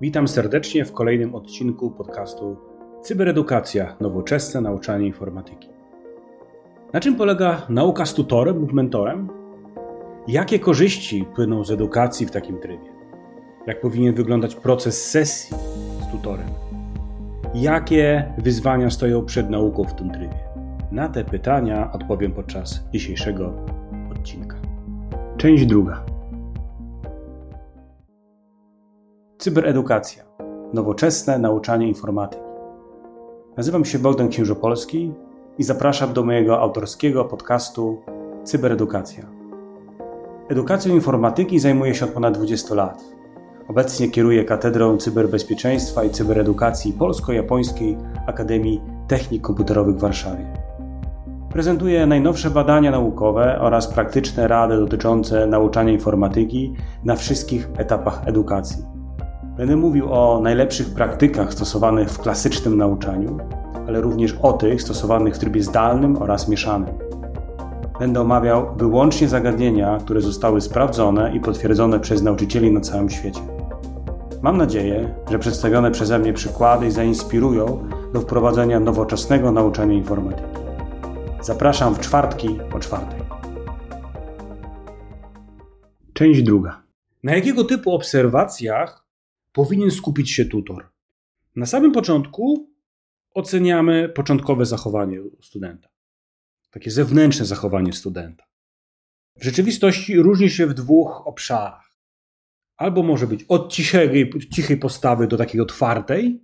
Witam serdecznie w kolejnym odcinku podcastu Cyberedukacja nowoczesne nauczanie informatyki. Na czym polega nauka z tutorem lub mentorem? Jakie korzyści płyną z edukacji w takim trybie? Jak powinien wyglądać proces sesji z tutorem? Jakie wyzwania stoją przed nauką w tym trybie? Na te pytania odpowiem podczas dzisiejszego odcinka. Część druga. Cyberedukacja. Nowoczesne nauczanie informatyki. Nazywam się Bogdan Księżopolski i zapraszam do mojego autorskiego podcastu Cyberedukacja. Edukacją informatyki zajmuję się od ponad 20 lat. Obecnie kieruję Katedrą Cyberbezpieczeństwa i Cyberedukacji Polsko-Japońskiej Akademii Technik Komputerowych w Warszawie. Prezentuję najnowsze badania naukowe oraz praktyczne rady dotyczące nauczania informatyki na wszystkich etapach edukacji. Będę mówił o najlepszych praktykach stosowanych w klasycznym nauczaniu, ale również o tych stosowanych w trybie zdalnym oraz mieszanym. Będę omawiał wyłącznie zagadnienia, które zostały sprawdzone i potwierdzone przez nauczycieli na całym świecie. Mam nadzieję, że przedstawione przeze mnie przykłady zainspirują do wprowadzenia nowoczesnego nauczania informatyki. Zapraszam w czwartki o czwartej. Część druga. Na jakiego typu obserwacjach powinien skupić się tutor? Na samym początku oceniamy początkowe zachowanie studenta. Takie zewnętrzne zachowanie studenta. W rzeczywistości różni się w dwóch obszarach. Albo może być od cichej, cichej postawy do takiej otwartej,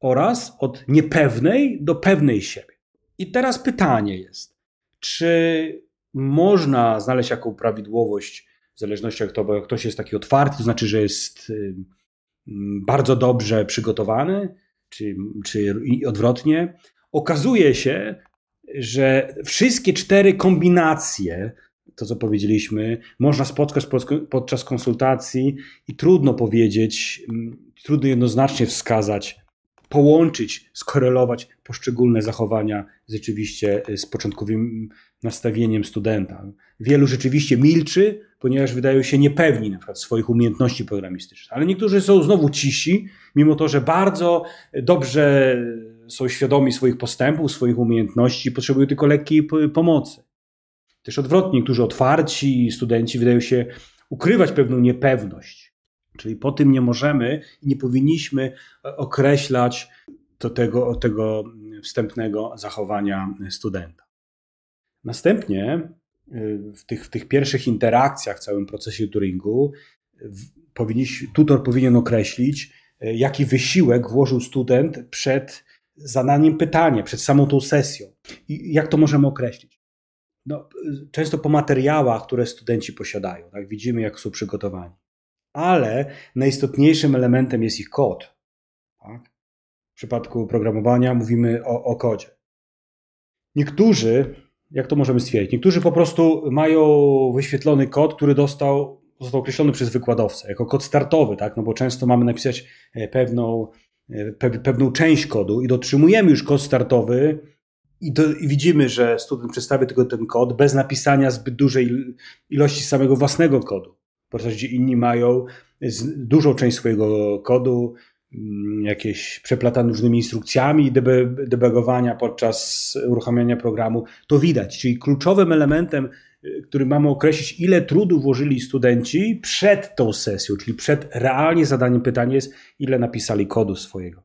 oraz od niepewnej do pewnej siebie. I teraz pytanie jest, czy można znaleźć jaką prawidłowość, w zależności to, bo jak ktoś jest taki otwarty, to znaczy, że jest bardzo dobrze przygotowany, czy, czy odwrotnie. Okazuje się, że wszystkie cztery kombinacje, to co powiedzieliśmy, można spotkać podczas konsultacji i trudno powiedzieć, trudno jednoznacznie wskazać, połączyć, skorelować poszczególne zachowania rzeczywiście z początkowym nastawieniem studenta. Wielu rzeczywiście milczy, ponieważ wydają się niepewni na przykład swoich umiejętności programistycznych, ale niektórzy są znowu cisi, mimo to, że bardzo dobrze są świadomi swoich postępów, swoich umiejętności, potrzebują tylko lekkiej pomocy. Też odwrotnie, niektórzy otwarci studenci wydają się ukrywać pewną niepewność. Czyli po tym nie możemy i nie powinniśmy określać to tego, tego wstępnego zachowania studenta. Następnie w tych, w tych pierwszych interakcjach w całym procesie Turingu tutor powinien określić, jaki wysiłek włożył student przed zadaniem pytania, przed samą tą sesją. I jak to możemy określić? No, często po materiałach, które studenci posiadają, tak? widzimy, jak są przygotowani. Ale najistotniejszym elementem jest ich kod. Tak? W przypadku programowania mówimy o, o kodzie. Niektórzy jak to możemy stwierdzić? Niektórzy po prostu mają wyświetlony kod, który dostał, został określony przez wykładowcę jako kod startowy, tak? No bo często mamy napisać e, pewną, e, pe, pewną część kodu i dotrzymujemy już kod startowy i, do, i widzimy, że student przedstawia tylko ten kod bez napisania zbyt dużej ilości samego własnego kodu. Podczas gdzie inni mają dużą część swojego kodu jakieś przeplatane różnymi instrukcjami debugowania podczas uruchamiania programu, to widać. Czyli kluczowym elementem, y, który mamy określić, ile trudu włożyli studenci przed tą sesją, czyli przed realnie zadaniem pytania jest, ile napisali kodu swojego.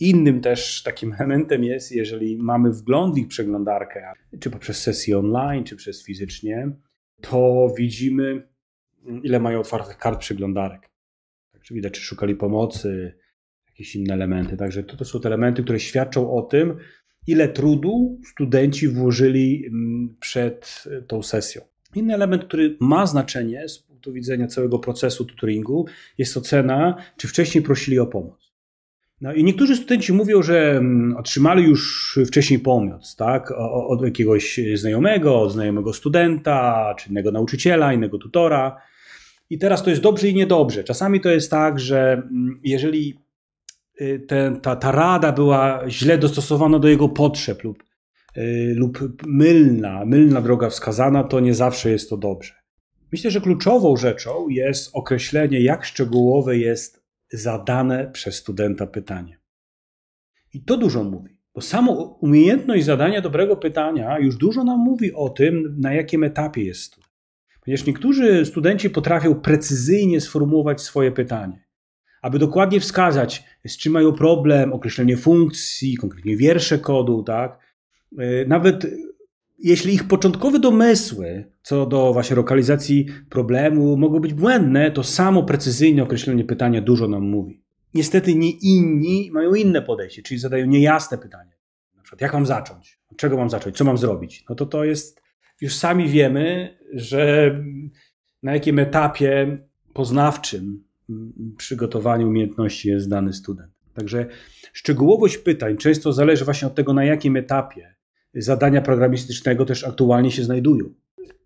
Innym też takim elementem jest, jeżeli mamy wgląd w ich przeglądarkę, czy poprzez sesję online, czy przez fizycznie, to widzimy, ile mają otwartych kart przeglądarek. Także widać, czy szukali pomocy, jakieś inne elementy. Także to, to są te elementy, które świadczą o tym, ile trudu studenci włożyli mm, przed tą sesją. Inny element, który ma znaczenie z punktu widzenia całego procesu tutoringu, jest ocena, czy wcześniej prosili o pomoc. No i niektórzy studenci mówią, że mm, otrzymali już wcześniej pomoc, tak? Od jakiegoś znajomego, od znajomego studenta, czy innego nauczyciela, innego tutora. I teraz to jest dobrze i niedobrze. Czasami to jest tak, że mm, jeżeli Y, te, ta, ta rada była źle dostosowana do jego potrzeb lub, y, lub mylna, mylna droga wskazana, to nie zawsze jest to dobrze. Myślę, że kluczową rzeczą jest określenie, jak szczegółowe jest zadane przez studenta pytanie. I to dużo mówi, bo samo umiejętność zadania dobrego pytania już dużo nam mówi o tym, na jakim etapie jest student. Ponieważ niektórzy studenci potrafią precyzyjnie sformułować swoje pytanie, aby dokładnie wskazać, z czym mają problem, określenie funkcji, konkretnie wiersze kodu, tak? E, nawet jeśli ich początkowe domysły co do właśnie lokalizacji problemu mogą być błędne, to samo precyzyjne określenie pytania dużo nam mówi. Niestety nie inni mają inne podejście, czyli zadają niejasne pytanie. Na przykład, jak mam zacząć? Od czego mam zacząć? Co mam zrobić? No to to jest, już sami wiemy, że na jakim etapie poznawczym przygotowaniu umiejętności jest dany student. Także szczegółowość pytań często zależy właśnie od tego, na jakim etapie zadania programistycznego też aktualnie się znajdują.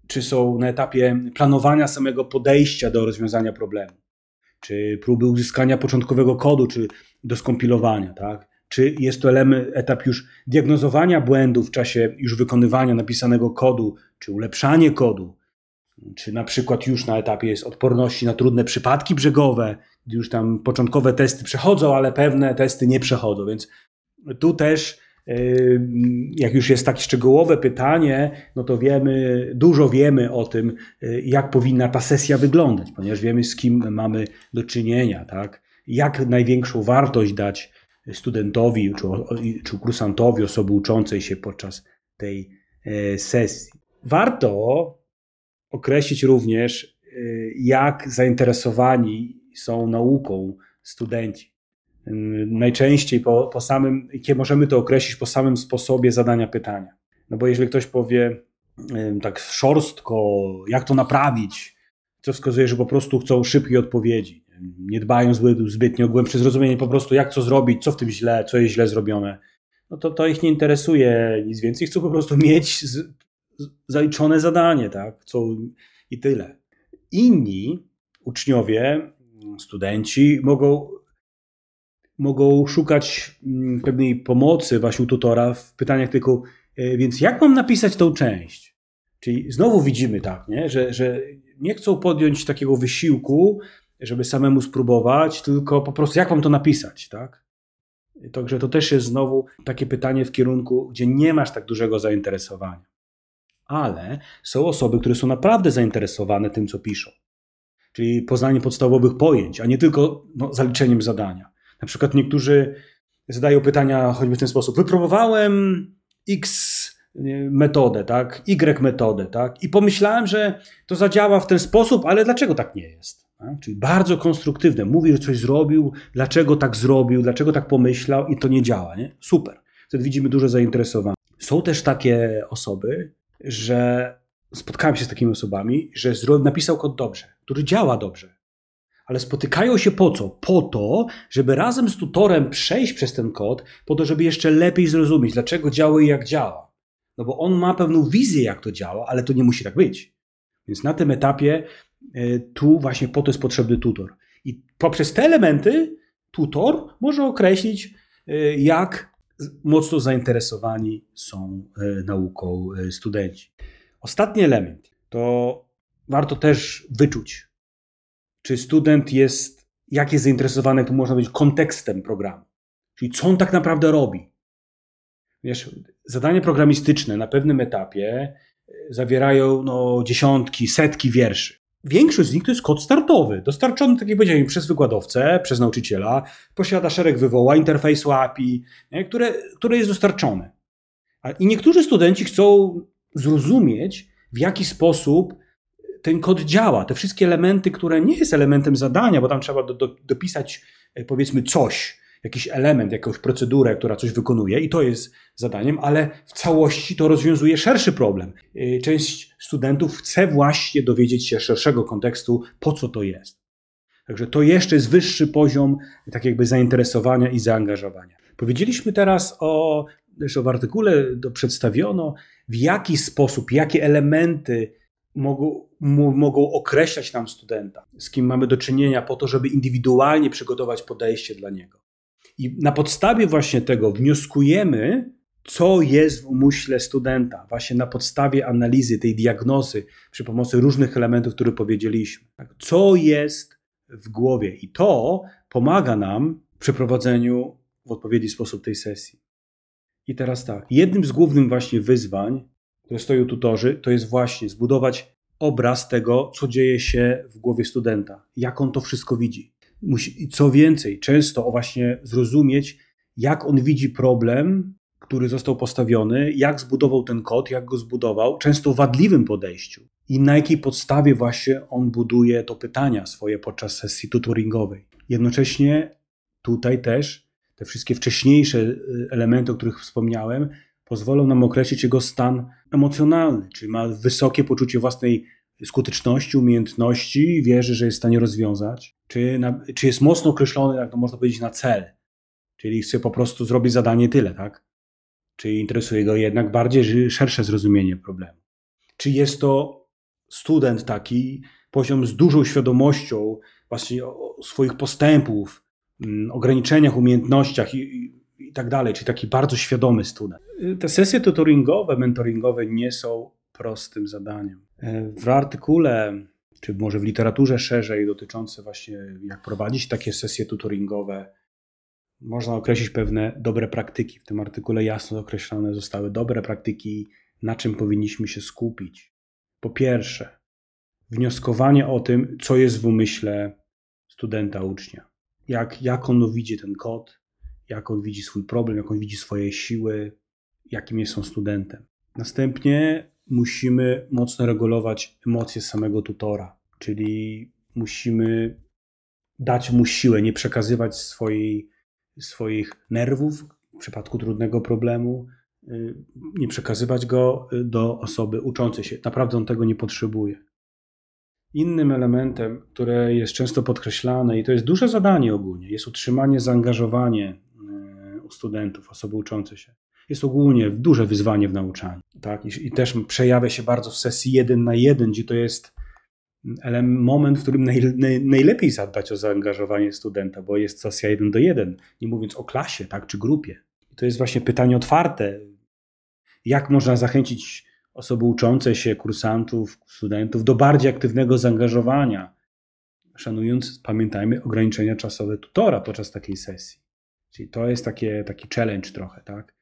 Czy są na etapie planowania samego podejścia do rozwiązania problemu, czy próby uzyskania początkowego kodu, czy do skompilowania, tak? Czy jest to element, etap już diagnozowania błędów w czasie już wykonywania napisanego kodu, czy ulepszanie kodu, czy na przykład już na etapie jest odporności na trudne przypadki brzegowe, gdy już tam początkowe testy przechodzą, ale pewne testy nie przechodzą, więc tu też jak już jest takie szczegółowe pytanie, no to wiemy, dużo wiemy o tym, y, jak powinna ta sesja wyglądać, ponieważ wiemy, z kim mamy do czynienia, tak? Jak największą wartość dać studentowi czy, czy kursantowi, osoby uczącej się podczas tej e, sesji. Warto określić również, y, jak zainteresowani są nauką studenci. Najczęściej po, po samym, możemy to określić po samym sposobie zadania pytania. No bo jeżeli ktoś powie tak szorstko, jak to naprawić, to wskazuje, że po prostu chcą szybkiej odpowiedzi. Nie dbają zbytnio o głębsze zrozumienie, po prostu jak co zrobić, co w tym źle, co jest źle zrobione. No to, to ich nie interesuje nic więcej. Chcą po prostu mieć zaliczone zadanie, tak? Co, I tyle. Inni uczniowie, studenci mogą mogą szukać mm, pewnej pomocy właśnie u tutora w pytaniach tylko, e, więc jak mam napisać tą część? Czyli znowu widzimy tak, nie? Że, że nie chcą podjąć takiego wysiłku, żeby samemu spróbować, tylko po prostu jak mam to napisać, tak? Także to też jest znowu takie pytanie w kierunku, gdzie nie masz tak dużego zainteresowania. Ale są osoby, które są naprawdę zainteresowane tym, co piszą. Czyli poznaniem podstawowych pojęć, a nie tylko no, zaliczeniem zadania. Na przykład niektórzy zadają pytania choćby w ten sposób. Wypróbowałem X metodę, tak? Y metodę, tak? I pomyślałem, że to zadziała w ten sposób, ale dlaczego tak nie jest? Tak? Czyli bardzo konstruktywne. Mówi, że coś zrobił, dlaczego tak zrobił, dlaczego tak pomyślał i to nie działa, nie? Super. Wtedy widzimy duże zainteresowanie. Są też takie osoby, że spotkałem się z takimi osobami, że napisał kod dobrze, który działa dobrze, ale spotykają się po co? Po to, żeby razem z tutorem przejść przez ten kod, po to, żeby jeszcze lepiej zrozumieć, dlaczego działa i jak działa. No bo on ma pewną wizję, jak to działa, ale to nie musi tak być. Więc na tym etapie e, tu właśnie po to jest potrzebny tutor. I poprzez te elementy tutor może określić, e, jak mocno zainteresowani są e, nauką studenci. Ostatni element to warto też wyczuć, czy student jest, jak jest zainteresowany, to można być kontekstem programu. Czyli co on tak naprawdę robi. Wiesz, zadania programistyczne na pewnym etapie e, zawierają no, dziesiątki, setki wierszy. Większość z nich to jest kod startowy, dostarczony, tak jak powiedziałem, przez wykładowcę, przez nauczyciela. Posiada szereg wywołań, interfejsu API, nie, które, które jest dostarczone. I niektórzy studenci chcą zrozumieć, w jaki sposób ten kod działa. Te wszystkie elementy, które nie jest elementem zadania, bo tam trzeba do, do, dopisać e, powiedzmy coś, jakiś element, jakąś procedurę, która coś wykonuje i to jest zadaniem, ale w całości to rozwiązuje szerszy problem. E, część studentów chce właśnie dowiedzieć się szerszego kontekstu, po co to jest. Także to jeszcze jest wyższy poziom tak jakby zainteresowania i zaangażowania. Powiedzieliśmy teraz o, zresztą w artykule przedstawiono, w jaki sposób, jakie elementy mogą, mogą określać nam studenta, z kim mamy do czynienia, po to, żeby indywidualnie przygotować podejście dla niego. I na podstawie właśnie tego wnioskujemy, co jest w umyśle studenta, właśnie na podstawie analizy tej diagnozy przy pomocy różnych elementów, które powiedzieliśmy. Tak? Co jest w głowie. I to pomaga nam w przeprowadzeniu w odpowiedni sposób tej sesji. I teraz tak, jednym z głównych właśnie wyzwań, które stoją tutorzy, to jest właśnie zbudować obraz tego, co dzieje się w głowie studenta, jak on to wszystko widzi. Musi, co więcej, często właśnie zrozumieć, jak on widzi problem, który został postawiony, jak zbudował ten kod, jak go zbudował, często wadliwym podejściu i na jakiej podstawie właśnie on buduje to pytania swoje podczas sesji tutoringowej. Jednocześnie tutaj też te wszystkie wcześniejsze y, elementy, o których wspomniałem, pozwolą nam określić jego stan emocjonalny, czyli ma wysokie poczucie własnej skuteczności, umiejętności, wierzy, że jest w stanie rozwiązać, czy, na, czy jest mocno określony, jak to można powiedzieć, na cel, czyli chce po prostu zrobić zadanie tyle, tak? Czy interesuje go jednak bardziej szersze zrozumienie problemu? Czy jest to student taki, poziom z dużą świadomością właśnie swoich postępów, mm, ograniczeniach, umiejętnościach i, i, i tak dalej, czyli taki bardzo świadomy student. Te sesje tutoringowe, mentoringowe nie są prostym zadaniem. W artykule, czy może w literaturze szerzej dotyczące właśnie jak prowadzić takie sesje tutoringowe, można określić pewne dobre praktyki. W tym artykule jasno określone zostały dobre praktyki, na czym powinniśmy się skupić. Po pierwsze, wnioskowanie o tym, co jest w umyśle studenta, ucznia. Jak, jak on widzi ten kod, jak on widzi swój problem, jak on widzi swoje siły, jakim jest on studentem. Następnie musimy mocno regulować emocje samego tutora, czyli musimy dać mu siłę, nie przekazywać swojej swoich nerwów w przypadku trudnego problemu, y, nie przekazywać go y, do osoby uczącej się. Naprawdę on tego nie potrzebuje. Innym elementem, które jest często podkreślane, i to jest duże zadanie ogólnie, jest utrzymanie zaangażowania y, u studentów, osoby uczącej się. Jest ogólnie duże wyzwanie w nauczaniu. Tak? I, I, też przejawia się bardzo w sesji jeden na jeden, gdzie to jest moment, w którym naj, naj, najlepiej zadbać o zaangażowanie studenta, bo jest sesja jeden do jeden, nie mówiąc o klasie tak, czy grupie. I to jest właśnie pytanie otwarte. Jak można zachęcić osoby uczące się, kursantów, studentów do bardziej aktywnego zaangażowania, szanując, pamiętajmy, ograniczenia czasowe tutora podczas takiej sesji. Czyli to jest takie, taki challenge trochę, tak?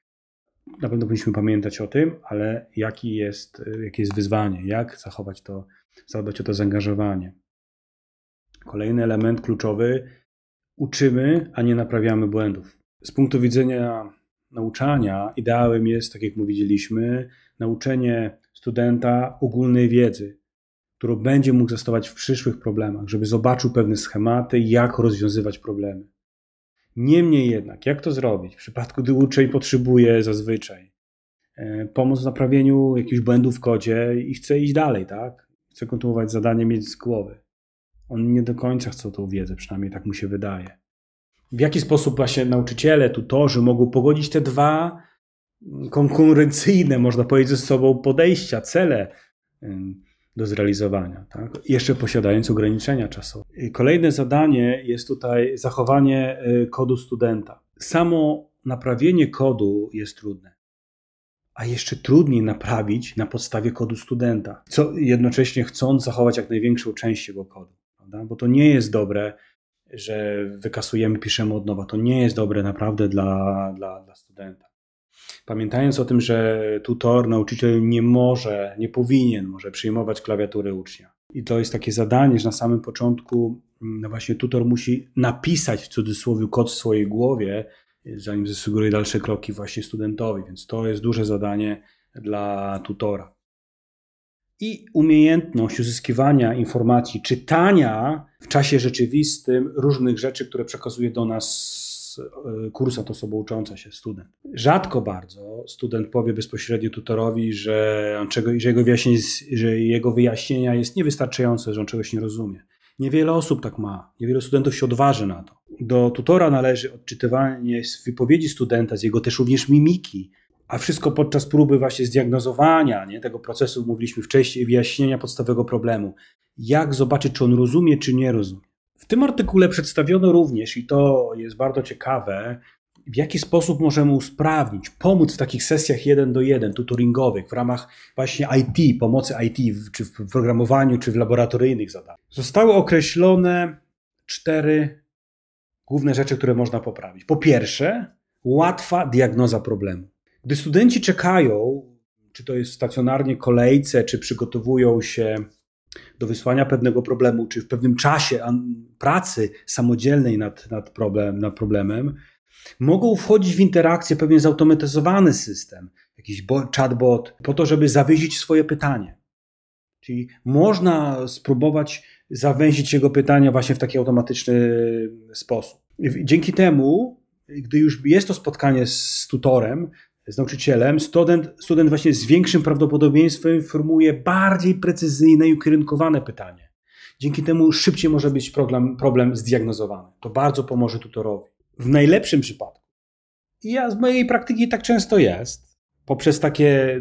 Na pewno powinniśmy pamiętać o tym, ale jaki jest, jakie jest wyzwanie, jak zachować to zadbać o to zaangażowanie. Kolejny element kluczowy: uczymy, a nie naprawiamy błędów. Z punktu widzenia nauczania, ideałem jest, tak jak mówiliśmy, nauczenie studenta ogólnej wiedzy, którą będzie mógł zastosować w przyszłych problemach, żeby zobaczył pewne schematy, jak rozwiązywać problemy. Niemniej jednak, jak to zrobić w przypadku, gdy uczeń potrzebuje zazwyczaj e, pomoc w naprawieniu jakichś błędów w kodzie i chce iść dalej, tak? chce kontynuować zadanie, mieć z głowy. On nie do końca chce tą wiedzę, przynajmniej tak mu się wydaje. W jaki sposób właśnie nauczyciele, tutorzy mogą pogodzić te dwa konkurencyjne, można powiedzieć, ze sobą podejścia, cele do zrealizowania, tak? jeszcze posiadając ograniczenia czasowe. Kolejne zadanie jest tutaj zachowanie y, kodu studenta. Samo naprawienie kodu jest trudne a jeszcze trudniej naprawić na podstawie kodu studenta, co jednocześnie chcąc zachować jak największą część jego kodu, prawda? bo to nie jest dobre, że wykasujemy, piszemy od nowa. To nie jest dobre naprawdę dla, dla, dla studenta. Pamiętając o tym, że tutor, nauczyciel nie może, nie powinien może przyjmować klawiatury ucznia. I to jest takie zadanie, że na samym początku no właśnie tutor musi napisać w cudzysłowie kod w swojej głowie, zanim zasugeruje dalsze kroki właśnie studentowi, więc to jest duże zadanie dla tutora. I umiejętność uzyskiwania informacji, czytania w czasie rzeczywistym różnych rzeczy, które przekazuje do nas e, kursant, osoba ucząca się, student. Rzadko bardzo student powie bezpośrednio tutorowi, że, on czego, że, jego że jego wyjaśnienia jest niewystarczające, że on czegoś nie rozumie. Niewiele osób tak ma, niewiele studentów się odważy na to. Do tutora należy odczytywanie z wypowiedzi studenta, z jego też również mimiki, a wszystko podczas próby właśnie zdiagnozowania nie, tego procesu, mówiliśmy wcześniej, wyjaśnienia podstawowego problemu. Jak zobaczyć, czy on rozumie, czy nie rozumie. W tym artykule przedstawiono również, i to jest bardzo ciekawe, w jaki sposób możemy usprawnić, pomóc w takich sesjach jeden do jeden, tutoringowych, w ramach właśnie IT, pomocy IT, czy w programowaniu, czy w laboratoryjnych zadaniach. Zostały określone cztery główne rzeczy, które można poprawić. Po pierwsze, łatwa diagnoza problemu. Gdy studenci czekają, czy to jest stacjonarnie kolejce, czy przygotowują się do wysłania pewnego problemu, czy w pewnym czasie pracy samodzielnej nad, nad, problem, nad problemem, mogą wchodzić w interakcję pewien zautomatyzowany system, jakiś chatbot, po to, żeby zawyzić swoje pytanie. Czyli można spróbować zawęzić jego pytania właśnie w taki automatyczny sposób. Dzięki temu, gdy już jest to spotkanie z tutorem, z nauczycielem, student, student właśnie z większym prawdopodobieństwem formuje bardziej precyzyjne i ukierunkowane pytanie. Dzięki temu szybciej może być problem, problem zdiagnozowany. To bardzo pomoże tutorowi. W najlepszym przypadku, i ja z mojej praktyki tak często jest, poprzez takie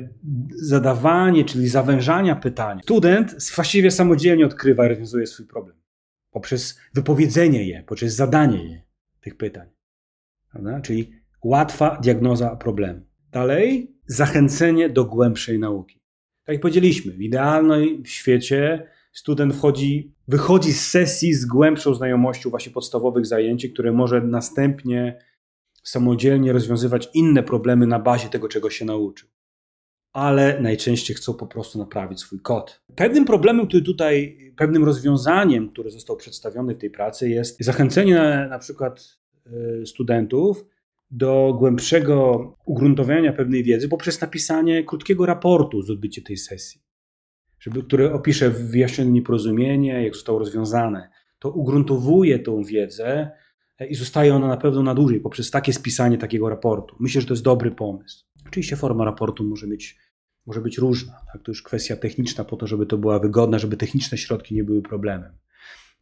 zadawanie, czyli zawężania pytań, student właściwie samodzielnie odkrywa i rozwiązuje swój problem. Poprzez wypowiedzenie je, poprzez zadanie je tych pytań. Prawda? Czyli łatwa diagnoza problemu. Dalej, zachęcenie do głębszej nauki. Tak jak powiedzieliśmy, w idealnym świecie student wchodzi, wychodzi z sesji z głębszą znajomością właśnie podstawowych zajęć, które może następnie samodzielnie rozwiązywać inne problemy na bazie tego, czego się nauczył. Ale najczęściej chcą po prostu naprawić swój kod. Pewnym problemem, który tutaj, pewnym rozwiązaniem, które zostało przedstawione w tej pracy, jest zachęcenie na, na przykład e, studentów do głębszego ugruntowania pewnej wiedzy poprzez napisanie krótkiego raportu z odbycia tej sesji, żeby, który opisze wyjaśnione nieporozumienie, jak zostało rozwiązane. To ugruntowuje tą wiedzę e, i zostaje ona na pewno na dłużej poprzez takie spisanie takiego raportu. Myślę, że to jest dobry pomysł. Oczywiście forma raportu może być, może być różna. Tak? To już kwestia techniczna po to, żeby to była wygodna, żeby techniczne środki nie były problemem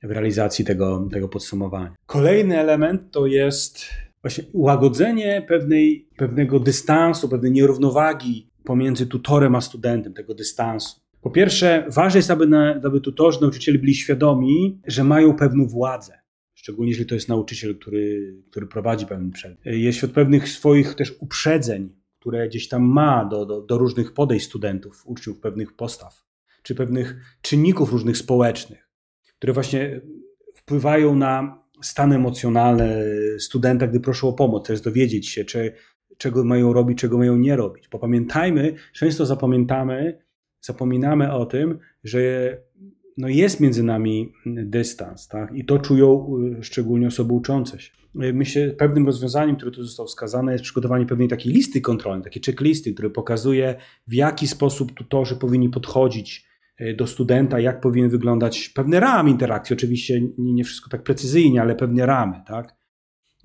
w realizacji tego, tego podsumowania. Kolejny element to jest właśnie ułagodzenie pewnej, pewnego dystansu, pewnej nierównowagi pomiędzy tutorem a studentem, tego dystansu. Po pierwsze, ważne jest, aby, na, aby tutorzy, nauczyciele byli świadomi, że mają pewną władzę. Szczególnie jeżeli to jest nauczyciel, który, który prowadzi pewien przedmiot. Jest wśród pewnych swoich też uprzedzeń, które gdzieś tam ma do, do, do różnych podejść studentów, uczniów, pewnych postaw, czy pewnych czynników różnych społecznych, które właśnie wpływają na stan emocjonalny studenta, gdy proszą o pomoc, też dowiedzieć się, czy, czego mają robić, czego mają nie robić. Bo pamiętajmy, często zapamiętamy, zapominamy o tym, że no jest między nami dystans, tak? I to czują y, szczególnie osoby uczące się. Myślę, pewnym rozwiązaniem, które tu zostało wskazane, jest przygotowanie pewnej takiej listy kontrolnej, takiej checklisty, które pokazuje, w jaki sposób tutorzy powinni podchodzić do studenta, jak powinien wyglądać pewne ramy interakcji. Oczywiście nie, nie wszystko tak precyzyjnie, ale pewne ramy, tak?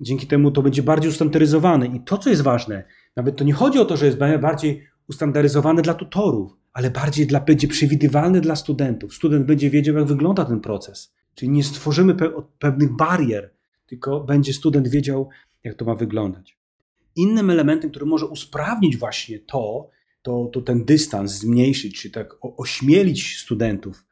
Dzięki temu to będzie bardziej ustandaryzowane. I to, co jest ważne, nawet to nie chodzi o to, że jest bardziej ustandaryzowane dla tutorów, ale bardziej dla, będzie przewidywalne dla studentów. Student będzie wiedział, jak wygląda ten proces. Czyli nie stworzymy pe pewnych barier, tylko będzie student wiedział, jak to ma wyglądać. Innym elementem, który może usprawnić właśnie to, to, to ten dystans zmniejszyć, czy tak ośmielić studentów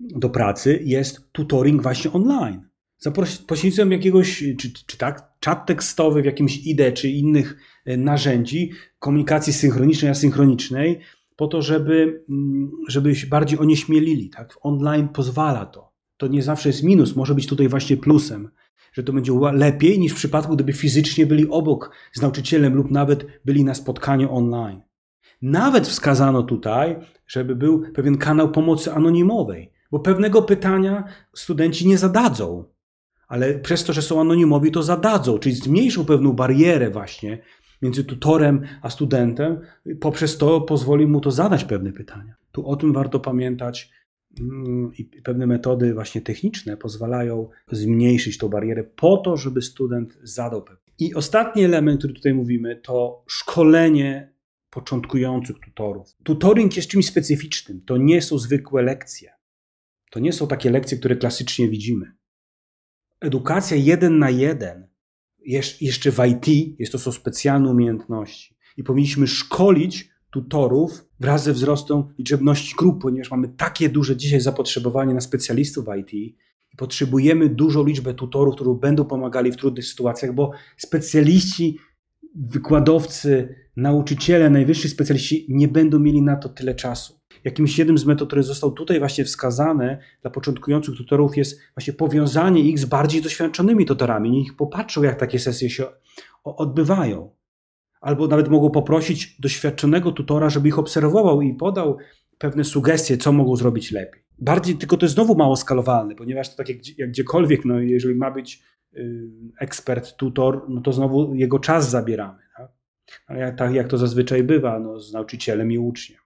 do pracy, jest tutoring właśnie online. Za pośrednictwem jakiegoś, czy, czy tak, czat tekstowy w jakimś IDE, czy innych e, narzędzi komunikacji synchronicznej, asynchronicznej, po to, żeby, mm, żeby się bardziej onieśmielili. Tak? Online pozwala to. To nie zawsze jest minus, może być tutaj właśnie plusem, że to będzie lepiej niż w przypadku, gdyby fizycznie byli obok z nauczycielem lub nawet byli na spotkaniu online. Nawet wskazano tutaj, żeby był pewien kanał pomocy anonimowej, bo pewnego pytania studenci nie zadadzą, ale przez to, że są anonimowi, to zadadzą, czyli zmniejszą pewną barierę właśnie między tutorem a studentem, poprzez to pozwoli mu to zadać pewne pytania. Tu o tym warto pamiętać mm, i pewne metody właśnie techniczne pozwalają zmniejszyć tą barierę po to, żeby student zadał pewne. I ostatni element, który tutaj mówimy, to szkolenie początkujących tutorów. Tutoring jest czymś specyficznym. To nie są zwykłe lekcje. To nie są takie lekcje, które klasycznie widzimy. Edukacja jeden na jeden, jeszcze w IT, jest to są specjalne umiejętności. I powinniśmy szkolić tutorów wraz ze wzrostem liczebności grup, ponieważ mamy takie duże dzisiaj zapotrzebowanie na specjalistów w IT i potrzebujemy dużą liczbę tutorów, którzy będą pomagali w trudnych sytuacjach, bo specjaliści, wykładowcy, nauczyciele, najwyżsi specjaliści nie będą mieli na to tyle czasu. jakimś jednym z metod, który został tutaj właśnie wskazany dla początkujących tutorów jest właśnie powiązanie ich z bardziej doświadczonymi tutorami. Niech popatrzą, jak takie sesje się odbywają. Albo nawet mogą poprosić doświadczonego tutora, żeby ich obserwował i podał pewne sugestie, co mogą zrobić lepiej. Bardziej, tylko to jest znowu mało skalowalne, ponieważ to tak jak, jak gdziekolwiek, no jeżeli ma być ekspert, tutor, no to znowu jego czas zabieramy. Tak? Ale jak, tak jak to zazwyczaj bywa no, z nauczycielem i uczniem.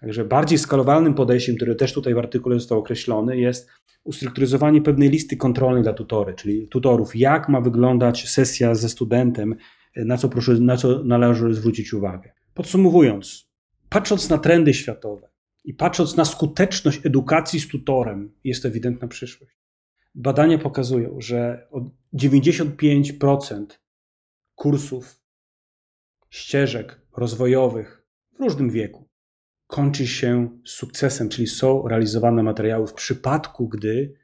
Także bardziej skalowalnym podejściem, które też tutaj w artykule został określony, jest ustrukturyzowanie pewnej listy kontrolnej dla tutory, czyli tutorów, jak ma wyglądać sesja ze studentem, na co, proszę, na co należy zwrócić uwagę. Podsumowując, patrząc na trendy światowe i patrząc na skuteczność edukacji z tutorem, jest to ewidentna przyszłość. Badania pokazują, że 95% kursów, ścieżek rozwojowych w różnym wieku kończy się sukcesem, czyli są realizowane materiały w przypadku, gdy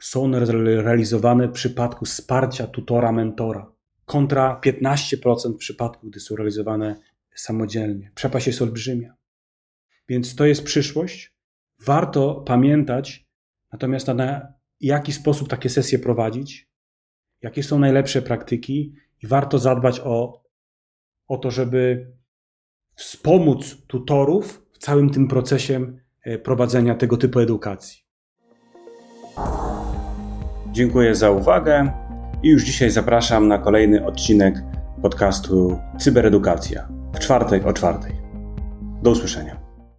są one realizowane w przypadku wsparcia tutora, mentora, kontra 15% w przypadku, gdy są realizowane samodzielnie. Przepaść jest olbrzymia. Więc to jest przyszłość. Warto pamiętać natomiast na jaki sposób takie sesje prowadzić, jakie są najlepsze praktyki i warto zadbać o, o to, żeby wspomóc tutorów w całym tym procesie e, prowadzenia tego typu edukacji. Dziękuję za uwagę i już dzisiaj zapraszam na kolejny odcinek podcastu Cyberedukacja w czwartek o czwartej. Do usłyszenia.